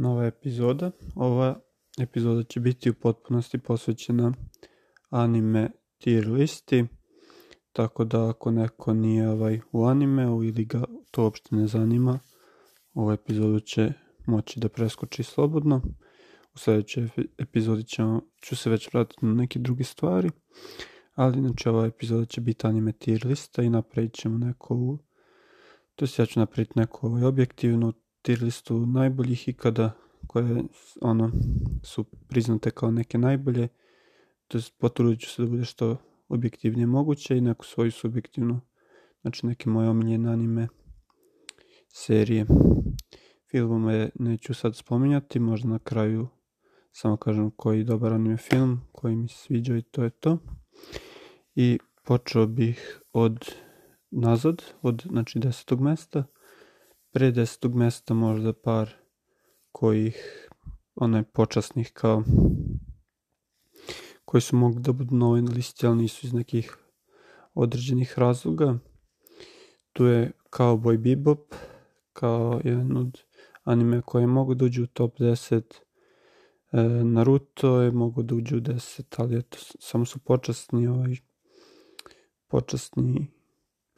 nova epizoda. Ova epizoda će biti u potpunosti posvećena anime tier listi, tako da ako neko nije ovaj u animeu ili ga to uopšte ne zanima, ovu epizodu će moći da preskoči slobodno. U sljedećoj epizodi ćemo, ću se već vratiti na neke druge stvari, ali znači ova epizoda će biti anime tier lista i napravit ćemo neko to ja ću napraviti neku ovaj, objektivnu tier listu najboljih ikada koje ono su priznate kao neke najbolje to je potrudit ću se da bude što objektivnije moguće i neku svoju subjektivnu znači neke moje omiljene anime serije. Filmove neću sad spominjati možda na kraju samo kažem koji dobar anime film koji mi se sviđa i to je to. I počeo bih od nazad od znači desetog mesta pre desetog mesta možda par kojih onaj počasnih kao koji su mogli da budu na ovoj listi, ali nisu iz nekih određenih razloga. Tu je Cowboy Bebop, kao jedan od anime koje mogu da uđu u top 10. E, Naruto je mogu da uđu u 10, ali eto, samo su počasni ovaj počasni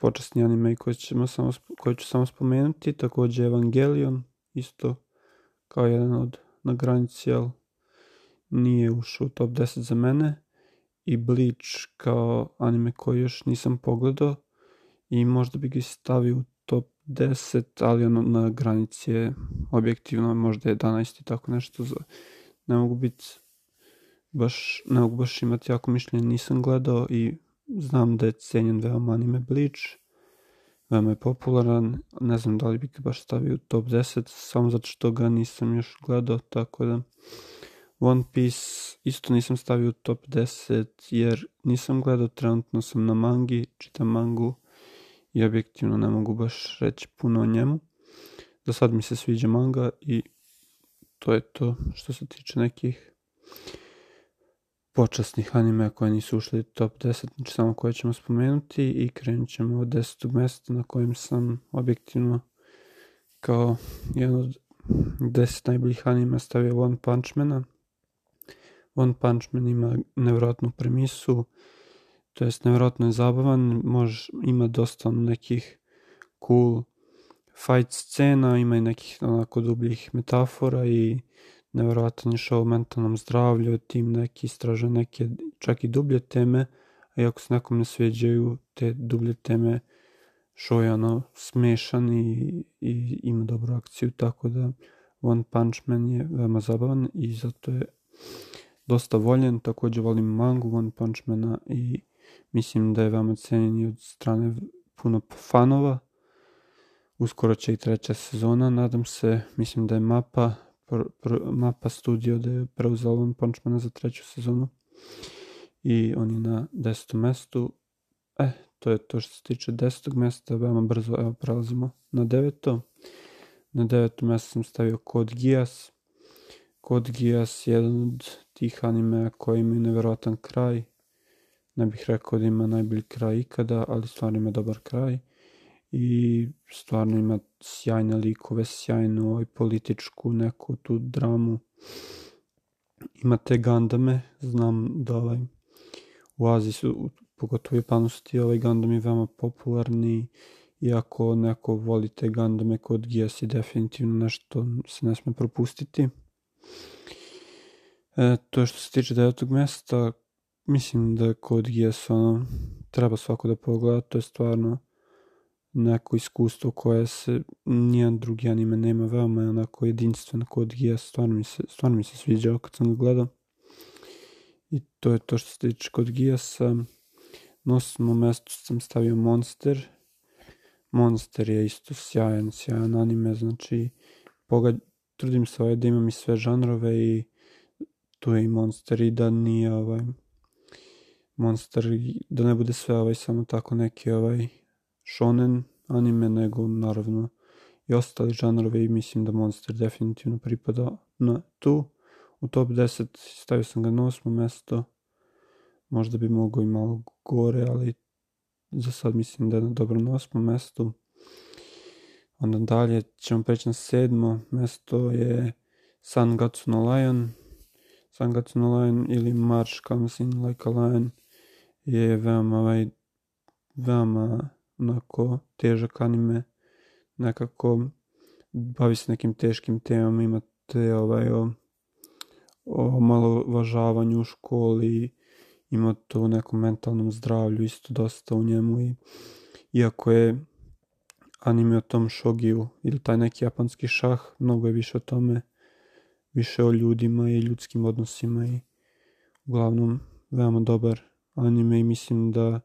počasni anime koji, ćemo samo, koji ću samo spomenuti, također Evangelion, isto kao jedan od na granici, ali nije ušao u top 10 za mene. I Bleach kao anime koji još nisam pogledao i možda bi ga stavio u top 10, ali ono na granici je objektivno možda 11 i tako nešto. Ne mogu biti baš, ne mogu baš imati jako mišljenje, nisam gledao i znam da je cenjen veoma anime Bleach, veoma je popularan, ne znam da li bi ga baš stavio u top 10, samo zato što ga nisam još gledao, tako da One Piece isto nisam stavio u top 10 jer nisam gledao, trenutno sam na mangi, čitam mangu i objektivno ne mogu baš reći puno o njemu. Za sad mi se sviđa manga i to je to što se tiče nekih počasnih anime koje nisu ušli u top 10, znači samo koje ćemo spomenuti i krenut ćemo od desetog mjesta na kojem sam objektivno kao jedan od deset najboljih anime stavio One Punch Mana. One Punch Man ima nevjerojatnu premisu, to jest nevjerojatno je zabavan, može, ima dosta nekih cool fight scena, ima i nekih onako dubljih metafora i nevjerojatan je show o mentalnom zdravlju, tim neki istraže neke čak i dublje teme, a ako se nekom ne sviđaju te dublje teme, show je ono smešan i, i ima dobru akciju, tako da One Punch Man je veoma zabavan i zato je dosta voljen, također volim mangu One Punch Mana i mislim da je veoma cenjen od strane puno fanova. Uskoro će i treća sezona, nadam se, mislim da je mapa mapa studio da je preuzela One Punch za treću sezonu i on je na desetom mestu. E, to je to što se tiče desetog mesta, veoma brzo, evo prelazimo na deveto. Na devetom mjestu sam stavio Code Geass. Code Geass je jedan od tih anime koji imaju nevjerojatan kraj. Ne bih rekao da ima najbolji kraj ikada, ali stvarno ima dobar kraj i stvarno ima sjajne likove, sjajnu ovaj, političku neku tu dramu. Ima te Gandame, znam da ovaj, u Aziji su, pogotovo u Japanu su ti ovaj Gandami veoma popularni i ako neko voli te Gandame kod je definitivno nešto se ne sme propustiti. E, to je što se tiče devetog mjesta, mislim da kod Gias ono, treba svako da pogleda, to je stvarno neko iskustvo koje se nijedan drugi anime nema, veoma je onako jedinstveno kod Gija, stvarno mi se, stvarno mi se sviđao kad sam ga gledao. I to je to što se tiče kod Gijasa. Na osmom mjestu sam stavio Monster. Monster je isto sjajan, sjajan anime, znači pogad, trudim se ovaj da imam i sve žanrove i tu je i Monster i da nije ovaj Monster, da ne bude sve ovaj samo tako neki ovaj shonen anime, nego naravno i ostali žanrovi i mislim da Monster definitivno pripada na tu. U top 10 stavio sam ga na osmo mesto. Možda bi mogao i malo gore, ali za sad mislim da je dobro na osmom mestu. Onda dalje ćemo preći na sedmo mesto je Sangatsu no Lion. Sangatsu no Lion ili March Comes in Like a Lion je veoma ovaj, veoma onako težak anime nekako bavi se nekim teškim temama imate ovaj o, o malo važavanju u školi ima to nekom mentalnom zdravlju isto dosta u njemu i iako je anime o tom šogiju ili taj neki japanski šah, mnogo je više o tome, više o ljudima i ljudskim odnosima i uglavnom veoma dobar anime i mislim da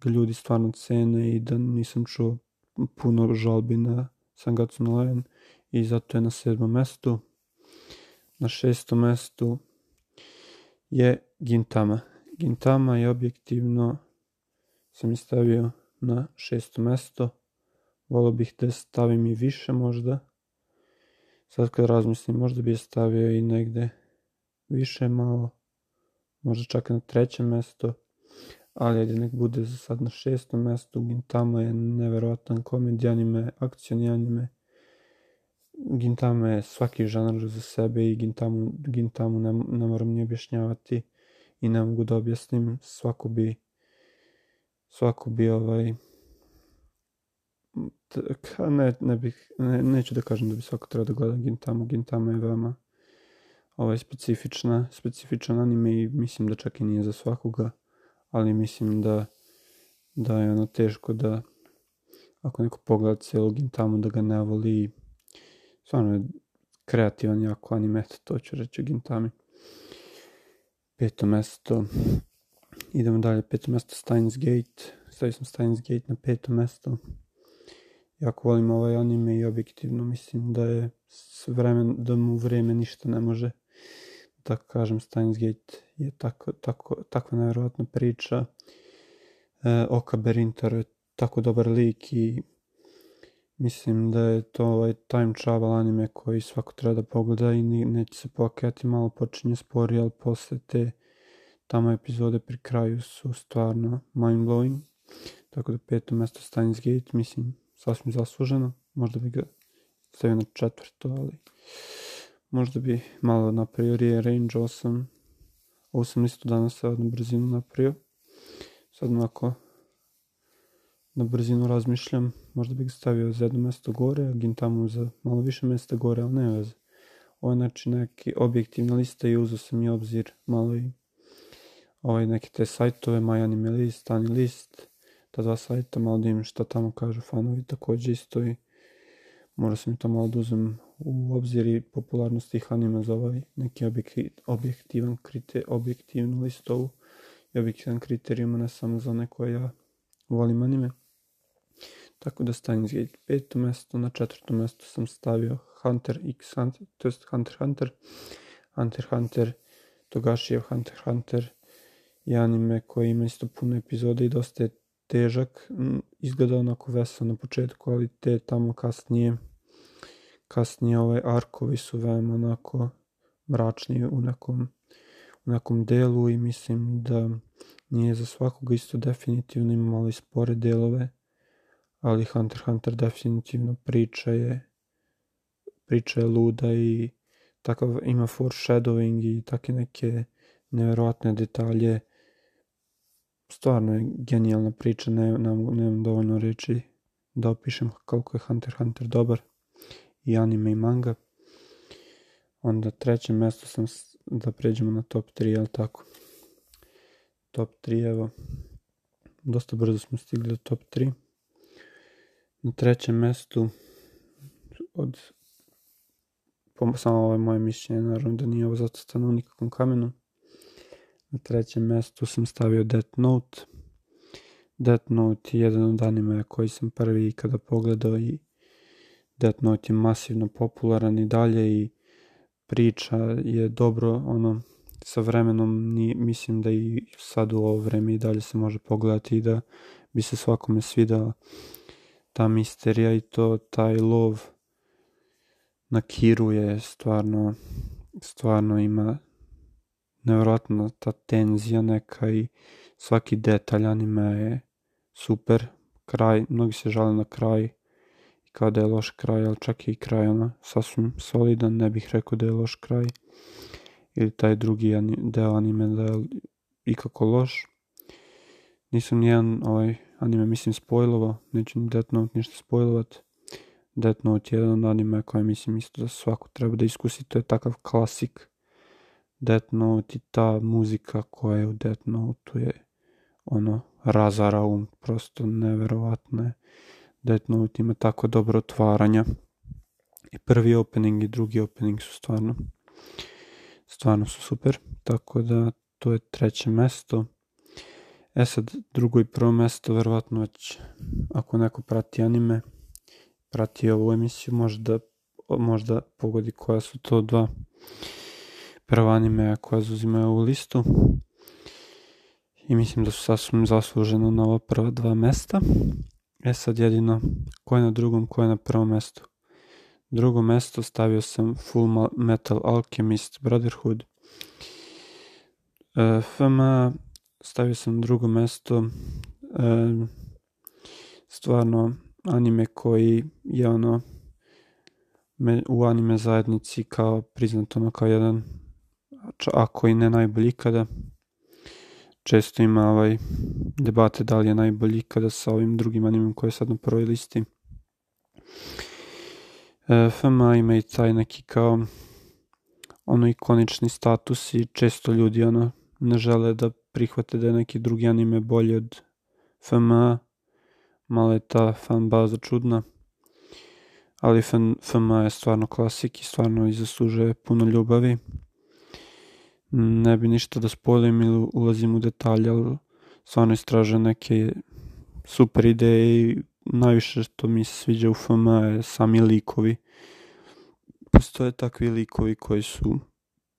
ga ljudi stvarno cene i da nisam čuo puno žalbi na Sangatsu Lion i zato je na sedmom mestu. Na šestom mestu je Gintama. Gintama je objektivno sam i stavio na šesto mesto. Volio bih da stavim i više možda. Sad kad razmislim, možda bih stavio i negde više malo. Možda čak na trećem mesto. Ali ajde nek bude za sad na šestom mestu. Gintama je neverovatan komedi anime, akcioni anime. Gintama je svaki žanr za sebe i Gintamu, Gintamu ne, ne moram ni objašnjavati i ne mogu da objasnim. Svako bi svako bi ovaj ne, ne bih, ne, neću da kažem da bi svako trebao da gleda Gintama. Gintama je veoma ovaj, specifična, specifičan anime i mislim da čak i nije za svakoga, ali mislim da, da je ono teško da ako neko pogleda cijelu Gintamu da ga ne voli stvarno je kreativan jako anime, to ću reći o Gintami. Peto mesto, idemo dalje, peto mesto Steins Gate, stavio sam Steins Gate na peto mesto jako volim ovaj anime i objektivno mislim da je s vremen, da mu vreme ništa ne može da kažem Steins Gate je tako, tako, takva nevjerojatna priča e, Oka Berintar je tako dobar lik i mislim da je to ovaj time travel anime koji svako treba da pogleda i neće se pokajati malo počinje spori ali posle te tamo epizode pri kraju su stvarno mind blowing tako da peto mesto Steins Gate mislim sasvim zasluženo. Možda bi ga stavio na četvrto, ali možda bi malo napravio rearrange 8. Ovo sam isto danas sad na brzinu napravio. Sad onako na brzinu razmišljam, možda bih stavio za jedno mesto gore, a Gintamu za malo više mesta gore, ali ne veze. Ovo je znači neki objektivna lista i uzao sam i obzir malo i ovaj, neke te sajtove, My Anime List, Anilist, ta dva sajta, malo da im šta tamo kažu fanovi takođe isto i mora sam i to malo da uzem u obzir i popularnost tih anima za ovaj neki objektivan kriter, objektivnu listovu i objektivan kriterijum, ne samo za one koje ja volim anime. Tako da Steins Gate peto mesto, na četvrto mesto sam stavio Hunter x Hunter, to jest Hunter Hunter, Hunter Hunter, Togashijev Hunter Hunter i anime koji ima isto puno epizode i dosta je težak, izgleda onako vesel na početku, ali te tamo kasnije kasnije ovaj arkovi su veoma onako mračni u nekom, u nekom delu i mislim da nije za svakoga isto definitivno ima malo i spore delove, ali Hunter Hunter definitivno priča je priča je luda i takav ima foreshadowing i take neke neverovatne detalje. Stvarno je genijalna priča, ne, nemam dovoljno reći da opišem koliko je Hunter Hunter dobar i anime i manga. Onda treće mesto sam da pređemo na top 3, jel tako? Top 3, evo. Dosta brzo smo stigli do top 3. Na trećem mestu od samo ovo je moje mišljenje, naravno da nije ovo zacrtano u nikakvom kamenu. Na trećem mestu sam stavio Death Note. Death Note je jedan od anime koji sam prvi ikada pogledao i Death Note je masivno popularan i dalje i priča je dobro, ono, sa vremenom ni, mislim da i sad u ovo vreme i dalje se može pogledati i da bi se svakome svidala ta misterija i to taj lov na Kiru je stvarno stvarno ima nevjerojatna ta tenzija neka i svaki detalj anime je super. Kraj, mnogi se žale na kraj kao da je loš kraj, ali čak i kraj ono sasvim solidan, ne bih rekao da je loš kraj ili taj drugi deo anime da je ikako loš. Nisam nijedan ovaj anime mislim spojlovao, neću ni Death Note ništa spojlovat. Death Note je jedan anime koji mislim isto da svako treba da iskusi, to je takav klasik Death Note i ta muzika koja je u Death Note je ono razara um, prosto neverovatno je. Death Note ima tako dobro otvaranja. I prvi opening i drugi opening su stvarno stvarno su super, tako da to je treće mesto. E sad, drugo i prvo mesto, verovatno već, ako neko prati anime, prati ovu emisiju, možda, možda pogodi koja su to dva prva anime koja zauzimaju ovu listu. I mislim da su sasvim zasluženo na ova prva dva mesta. E sad jedino, ko je na drugom, ko je na prvom mestu. Drugo mesto stavio sam Full Metal Alchemist Brotherhood. E, FM stavio sam drugo mesto. E, stvarno anime koji je ono u anime zajednici kao priznat ono kao jedan ako i ne najbolji kada često ima ovaj debate da li je najbolji kada sa ovim drugim animem koji je sad na prvoj listi. E, FMA ima i taj neki kao ono ikonični status i često ljudi ono ne žele da prihvate da je neki drugi anime bolji od FMA. Malo je ta fan baza čudna. Ali FMA je stvarno klasik i stvarno i zaslužuje puno ljubavi. Ne bi ništa da spojim ili ulazim u detalje, ali stvarno istraže neke super ideje i najviše što mi se sviđa u FM je sami likovi. Postoje takvi likovi koji su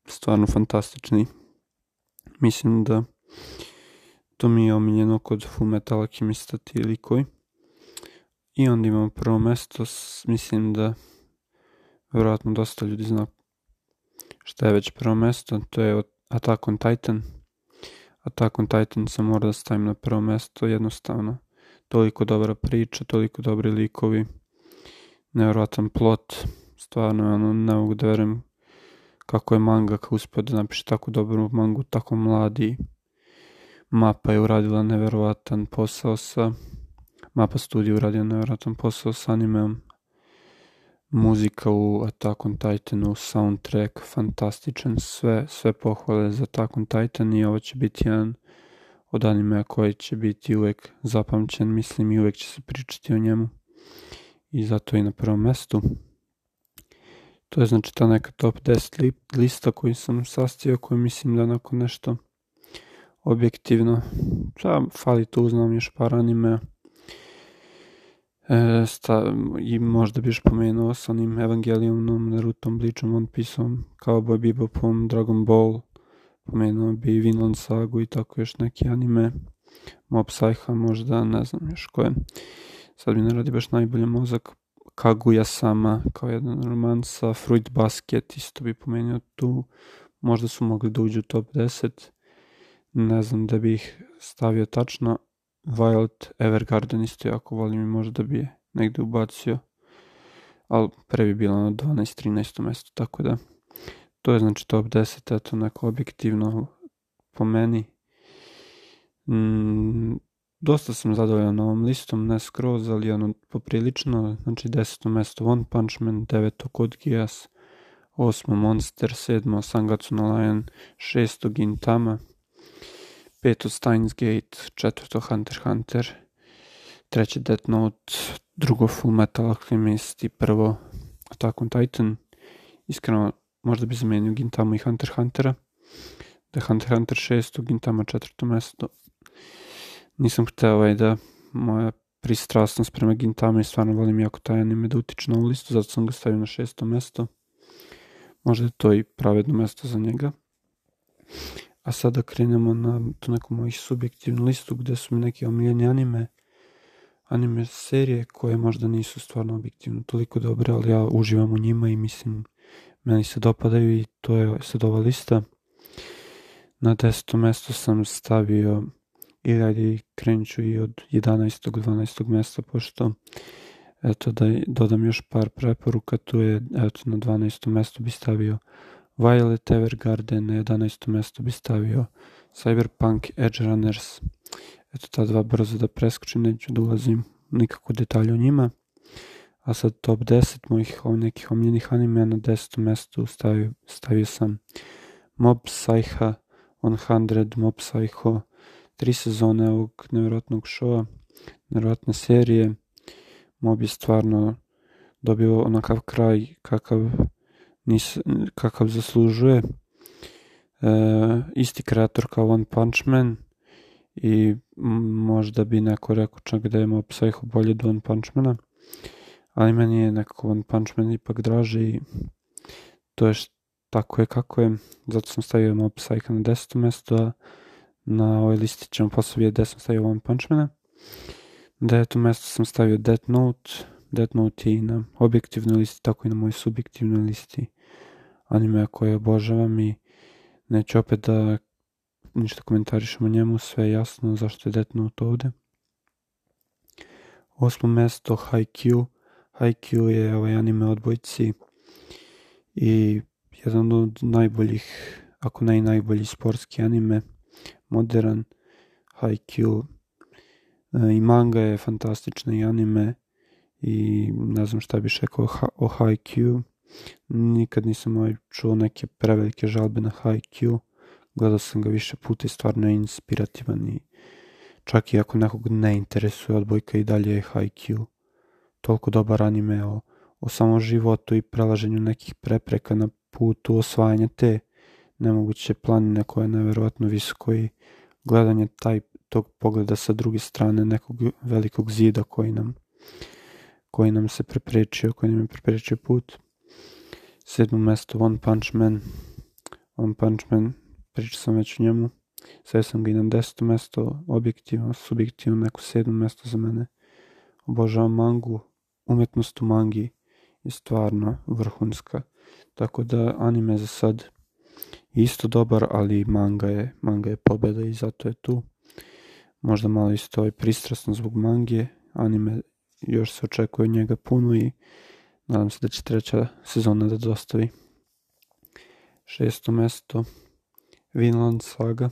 stvarno fantastični. Mislim da to mi je omiljeno kod Full Metal Alchemista ti likovi. I onda imamo prvo mesto, mislim da vjerojatno dosta ljudi zna šta je već prvo mesto, to je Attack on Titan. Attack on Titan se mora da stavim na prvo mesto, jednostavno toliko dobra priča, toliko dobri likovi, nevjerojatan plot, stvarno ono, ne mogu da verujem kako je manga uspio da napiše tako dobru mangu, tako mladi. Mapa je uradila nevjerovatan posao sa Mapa studiju uradio nevjerojatan posao sa animeom. Muzika u Attack on Titanu, soundtrack, fantastičan, sve, sve pohvale za Attack on Titan i ovo će biti jedan od anime koji će biti uvek zapamćen, mislim i uvek će se pričati o njemu. I zato i na prvom mestu. To je znači ta neka top 10 lista koju sam sastavio, koju mislim da nakon nešto objektivno, da, fali tu uznam još par anime. E, sta, I možda bi još pomenuo sa onim Evangeliumom, Narutom, Bleachom, One Pieceom, Cowboy Bebopom, Dragon Ball, pomenuo bi Vinland Sagu i tako još neki anime. Mob Psycha možda, ne znam još koje. Sad mi ne radi baš najbolje mozak. Kaguya Sama kao jedan roman sa Fruit Basket, isto bi pomenuo tu. Možda su mogli da uđu u top 10. Ne znam da bi ih stavio tačno. Wild Evergarden isto jako volim i možda bi je negde ubacio. Ali pre bi bilo na 12-13 mesto, tako da to je znači top 10, eto neko objektivno po meni. Mm, dosta sam zadovoljan ovom listom, ne skroz, ali ono poprilično, znači 10. mesto One Punch Man, 9. Code Geass, 8. Monster, 7. Sangatsu no Lion, 6. Gintama, 5. Steins Gate, 4. Hunter Hunter, 3. Death Note, drugo Full Metal Alchemist i prvo Attack on Titan. Iskreno, možda bi zamenio Gintama i Hunter Huntera. Da Hunter Hunter 6. Gintama četvrto mesto. Nisam hteo ovaj da moja pristrasnost prema Gintama i stvarno volim jako taj anime da utiče na ovu listu, zato sam ga stavio na šesto mesto. Možda je to i pravedno mesto za njega. A sada krenemo na tu neku moju subjektivnu listu gde su mi neki omiljeni anime anime serije koje možda nisu stvarno objektivno toliko dobre, ali ja uživam u njima i mislim meni se dopadaju i to je sad ova lista. Na deseto mesto sam stavio i radi krenut i od 11. 12. mesta, pošto Eto da dodam još par preporuka, tu je eto na 12. mjestu bi stavio Violet Evergarden, na 11. mjestu bi stavio Cyberpunk Edge Runners. Eto ta dva brzo da preskočim, neću da ulazim nikako detalje o njima. A sad top 10 mojih nekih omiljenih anime na 10. mjestu stavio, stavio sam Mob Psycho 100, Mob Psycho, tri sezone ovog nevjerojatnog showa, nevjerojatne serije. Mob je stvarno dobio onakav kraj kakav, nis, kakav zaslužuje. E, isti kreator kao One Punch Man i možda bi neko rekao čak da je Mob Psycho bolje od One Punch Mana ali meni je nekako One Punch Man ipak draže i to je tako je kako je, zato sam stavio Mob Psycho na deseto mjesto, a na ovoj listi ćemo posle vidjeti gde sam stavio One Punch Mana. Na deveto mjesto sam stavio Death Note, Death Note je i na objektivnoj listi, tako i na mojoj subjektivnoj listi anime koje obožavam i neću opet da ništa komentarišem o njemu, sve je jasno zašto je Death Note ovde. Osmo mesto Haikyuu, Haikyuu je ovaj anime odbojci i jedan od najboljih, ako ne i najbolji sportski anime, modern, Haikyuu e, i manga je fantastična i anime i ne znam šta bih rekao o Haikyuu. Nikad nisam ovaj čuo neke prevelike žalbe na Haikyuu. Gledao sam ga više puta i stvarno je inspirativan i čak i ako nekog ne interesuje odbojka i dalje je Haikyuu toliko dobar anime o, o samom životu i prelaženju nekih prepreka na putu osvajanja te nemoguće planine koja je nevjerojatno visoko i gledanje taj, tog pogleda sa druge strane nekog velikog zida koji nam koji nam se preprečio, koji nam je preprečio put. Sedmo mesto One Punch Man. One Punch Man, pričao sam već o njemu. Sve sam ga i na deseto mesto, objektivno, subjektivno, neko sedmo mesto za mene. Obožavam mangu, umjetnost u mangi je stvarno vrhunska. Tako da anime za sad isto dobar, ali manga je, manga je pobeda i zato je tu. Možda malo isto je pristrasno zbog mange, anime još se očekuje njega puno i nadam se da će treća sezona da dostavi. Šesto mesto, Vinland Saga.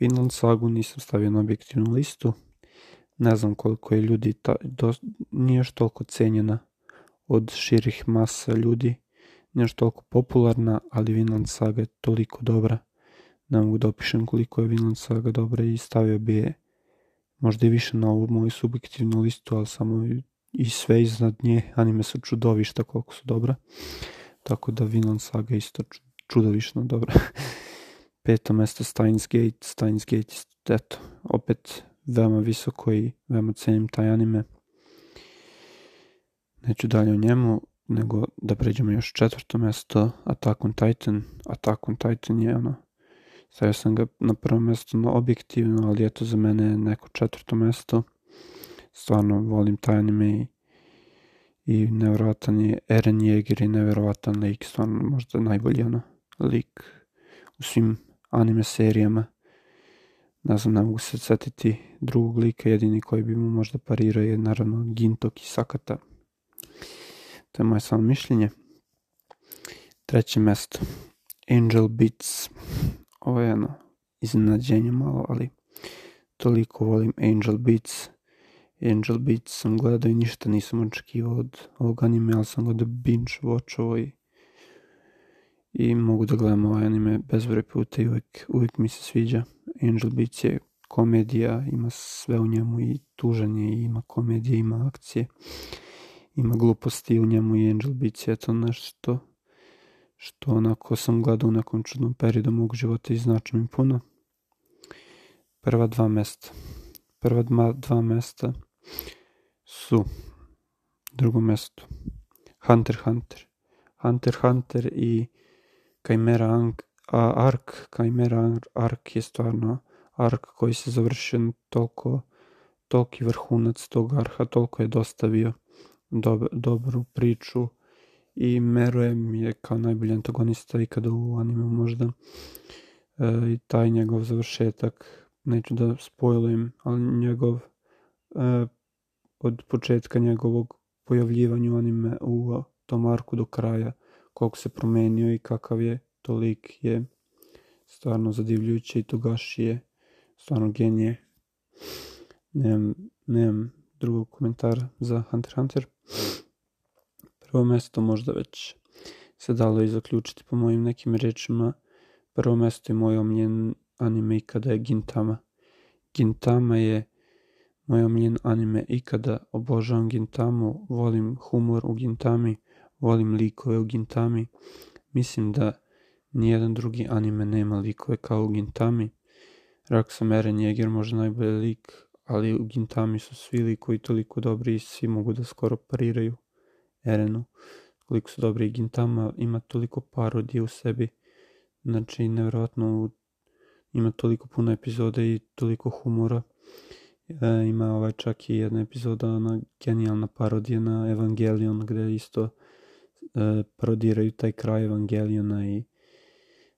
Vinland Sagu nisam stavio na objektivnu listu, ne znam koliko je ljudi, ta, do, nije još toliko cenjena od širih masa ljudi, nije još toliko popularna, ali Vinland Saga je toliko dobra, ne mogu da opišem koliko je Vinland Saga dobra i stavio bi je možda i više na ovu moju subjektivnu listu, ali samo i sve iznad nje, anime su čudovišta koliko su dobra, tako da Vinland Saga isto čudovišno dobra. Peto mesto Steins Gate, Steins Gate, eto, opet veoma visoko i veoma cenim taj anime. Neću dalje o njemu, nego da pređemo još četvrto mesto, Attack on Titan. Attack on Titan je ono, stavio sam ga na prvo mesto no, objektivno, ali eto za mene je neko četvrto mesto. Stvarno volim taj anime i, i nevjerovatan je Eren Yeager i nevjerovatan lik, stvarno možda najbolji ono lik u svim anime serijama ne znam, ne mogu se setiti drugog lika, jedini koji bi mu možda parirao je naravno Gintok i Sakata. To je moje samo mišljenje. Treće mesto. Angel Beats. Ovo je jedno iznenađenje malo, ali toliko volim Angel Beats. Angel Beats sam gledao i ništa nisam očekivao od ovog anime, ali sam ga da binge watchovo i, i mogu da gledam ovaj anime bezbroj puta i uvijek, uvijek mi se sviđa. Angel Beats je komedija, ima sve u njemu i tužanje, ima komedije, ima akcije, ima gluposti u njemu i Angel Beats je to nešto što onako sam gledao u nekom čudnom periodu mog života i znači mi puno. Prva dva mesta. Prva dva, dva mesta su. Drugo mesto. Hunter Hunter. Hunter Hunter i Chimera Ark, Chimera Ark je stvarno Ark koji se završio toliko, toliki vrhunac tog Arha, toliko je dostavio dob, dobru priču i Meruem je kao najbolji antagonista ikada u anime možda. E, i taj njegov završetak neću da spojlujem, ali njegov e, od početka njegovog pojavljivanju anime u tom arku do kraja, koliko se promenio i kakav je tolik je stvarno zadivljujuće i Togashi je stvarno genije. Nemam, nemam drugog komentara za Hunter Hunter. Prvo mesto možda već se dalo i zaključiti po mojim nekim rečima. Prvo mesto je moj omljen anime ikada je Gintama. Gintama je moj omljen anime ikada. Obožavam Gintamu, volim humor u Gintami, volim likove u Gintami. Mislim da nijedan drugi anime nema likove kao u Gintami. Rekao sam Eren Yeager možda najbolji lik, ali u Gintami su svi likovi toliko dobri i svi mogu da skoro pariraju Erenu. Koliko su dobri i Gintama ima toliko parodije u sebi. Znači, nevjerojatno ima toliko puno epizode i toliko humora. E, ima ovaj čak i jedna epizoda, ona genijalna parodija na Evangelion, gde isto e, parodiraju taj kraj Evangeliona i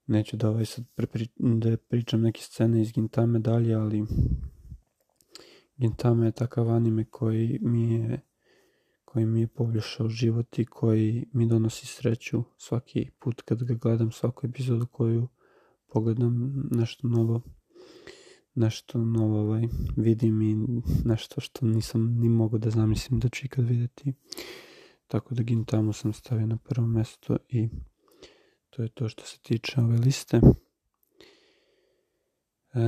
neću da ovaj sad prepri, da pričam neke scene iz Gintame dalje, ali Gintama je takav anime koji mi je koji mi je poboljšao život i koji mi donosi sreću svaki put kad ga gledam, svaku epizodu koju pogledam nešto novo nešto novo ovaj, vidim i nešto što nisam ni mogao da zamislim da ću ikad videti. Tako da Gintamu sam stavio na prvo mesto i to je to što se tiče ove liste. E,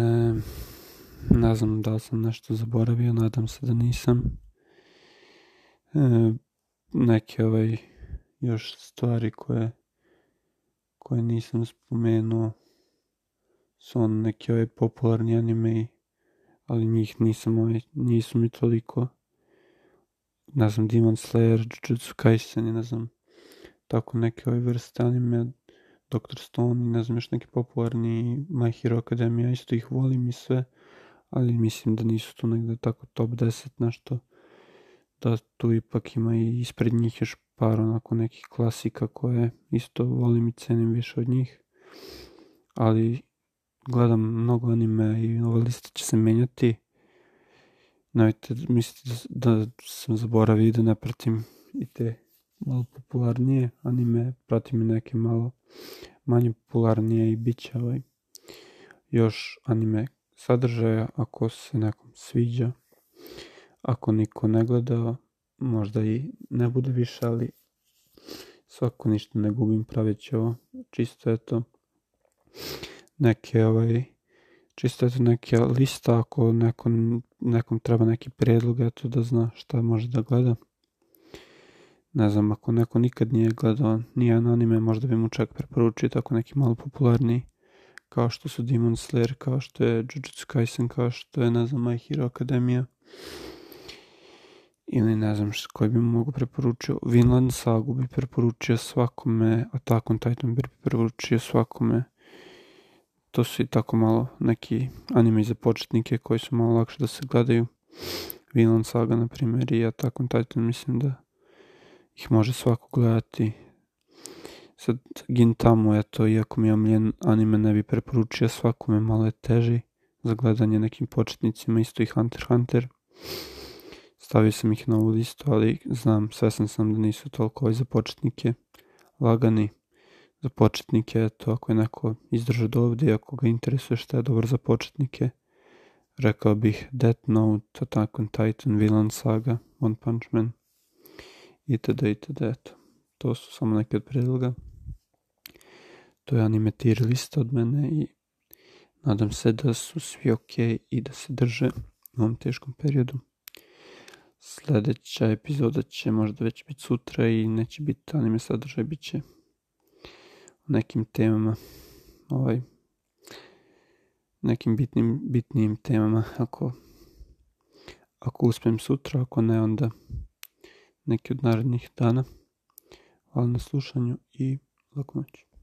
ne znam da li sam nešto zaboravio, nadam se da nisam. E, neke ovaj još stvari koje koje nisam spomenuo su on neki ovaj popularni anime ali njih nisam ovaj, nisu mi toliko ne znam Demon Slayer, Jujutsu Kaisen i ne znam tako neke ove vrste anime Dr. Stone i ne znam još neki popularni My Hero Academia isto ih volim i sve ali mislim da nisu tu negde tako top 10 nešto da tu ipak ima i ispred njih još par onako nekih klasika koje isto volim i cenim više od njih ali gledam mnogo anime i ova lista će se menjati Nemojte misliti da, da sam zaboravio da ne pratim i te malo popularnije anime, pratim i neke malo manje popularnije i bit će ovaj još anime sadržaja ako se nekom sviđa. Ako niko ne gleda, možda i ne bude više, ali svako ništa ne gubim praveći ovo. Čisto je to neke ovaj čisto eto neka lista ako nekom, nekom treba neki predlog eto da zna šta može da gleda. Ne znam ako neko nikad nije gledao nijedan anime možda bi mu čak preporučio tako neki malo popularniji kao što su Demon Slayer kao što je Jujutsu Kaisen kao što je ne znam My Hero Academia. Ili ne znam što koji bi mu mogu preporučio. Vinland Sagu bi preporučio svakome Attack on Titan bi preporučio svakome to su i tako malo neki anime za početnike koji su malo lakše da se gledaju. Vinland Saga, na primjer, i Attack on Titan, mislim da ih može svako gledati. Sad, Gintamu, eto, iako mi je omljen anime, ne bi preporučio svakome, malo je teži za gledanje nekim početnicima, isto i Hunter Hunter. Stavio sam ih na ovu listu, ali znam, svesan sam da nisu toliko za početnike lagani za početnike, to ako je neko izdržao do ovdje, ako ga interesuje šta je dobro za početnike, rekao bih Death Note, Attack on Titan, Villain Saga, One Punch Man, itd. itd. Eto. To su samo neke od predloga. To je anime tier lista od mene i nadam se da su svi ok i da se drže u ovom teškom periodu. Sljedeća epizoda će možda već biti sutra i neće biti anime sadržaj, bit će nekim temama, ovaj, nekim bitnim, bitnim temama, ako, ako uspijem sutra, ako ne, onda neki od narednih dana. Hvala na slušanju i laku noć.